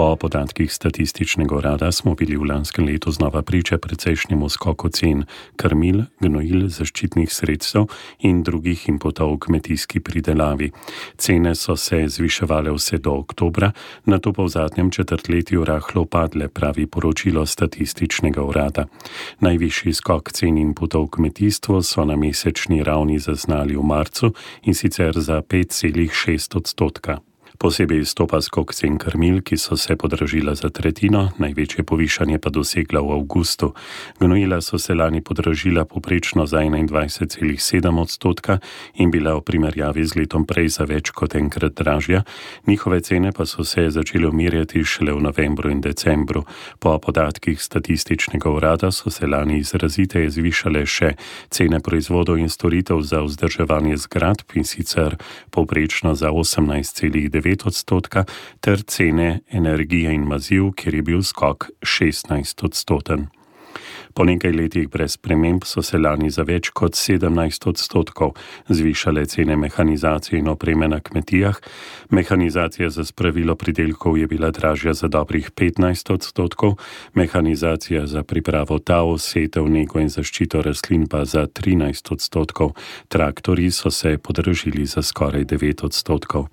Po podatkih statističnega urada smo bili v lanskem letu znova priča precejšnjemu skoku cen krmil, gnojil, zaščitnih sredstev in drugih inputov v kmetijski pridelavi. Cene so se zviševale vse do oktobra, na to pa v zadnjem četrtletju rahlo padle, pravi poročilo statističnega urada. Najvišji skok cen inputov v kmetijstvu so na mesečni ravni zaznali v marcu in sicer za 5,6 odstotka. Posebej izstopa skok cen krmil, ki so se podražila za tretjino, največje povišanje pa dosegla v avgustu. Gnojila so se lani podražila poprečno za 21,7 odstotka in bila v primerjavi z letom prej za več kot enkrat dražja, njihove cene pa so se začele umirjati šele v novembru in decembru. Po podatkih statističnega urada so se lani izraziteje zvišale še cene proizvodov in storitev za vzdrževanje zgradb in sicer poprečno za 18,9 odstotka, ter cene energije in maziv, kjer je bil skok 16 odstoten. Po nekaj letih brez sprememb so se lani za več kot 17 odstotkov zvišale cene mehanizacije in opreme na kmetijah. Mehanizacija za spravilo pridelkov je bila dražja za dobrih 15 odstotkov, mehanizacija za pripravo tau, setev, nego in zaščito rastlin pa za 13 odstotkov, traktori so se podražili za skoraj 9 odstotkov.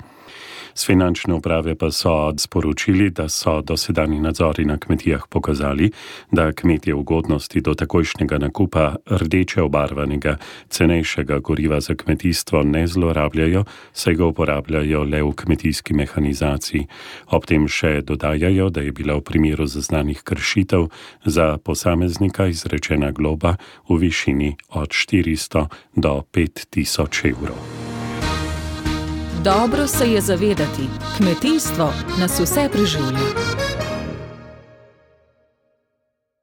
Z finančne uprave pa so sporočili, da so dosedani nadzori na kmetijah pokazali, da kmetje ugodnosti do takojšnjega nakupa rdeče obarvanega, cenejšega goriva za kmetijstvo ne zlorabljajo, saj ga uporabljajo le v kmetijski mehanizaciji. Ob tem še dodajajo, da je bila v primeru zaznanih kršitev za posameznika izrečena globa v višini od 400 do 5000 evrov. Dobro se je zavedati, kmetijstvo nas vse preživlja.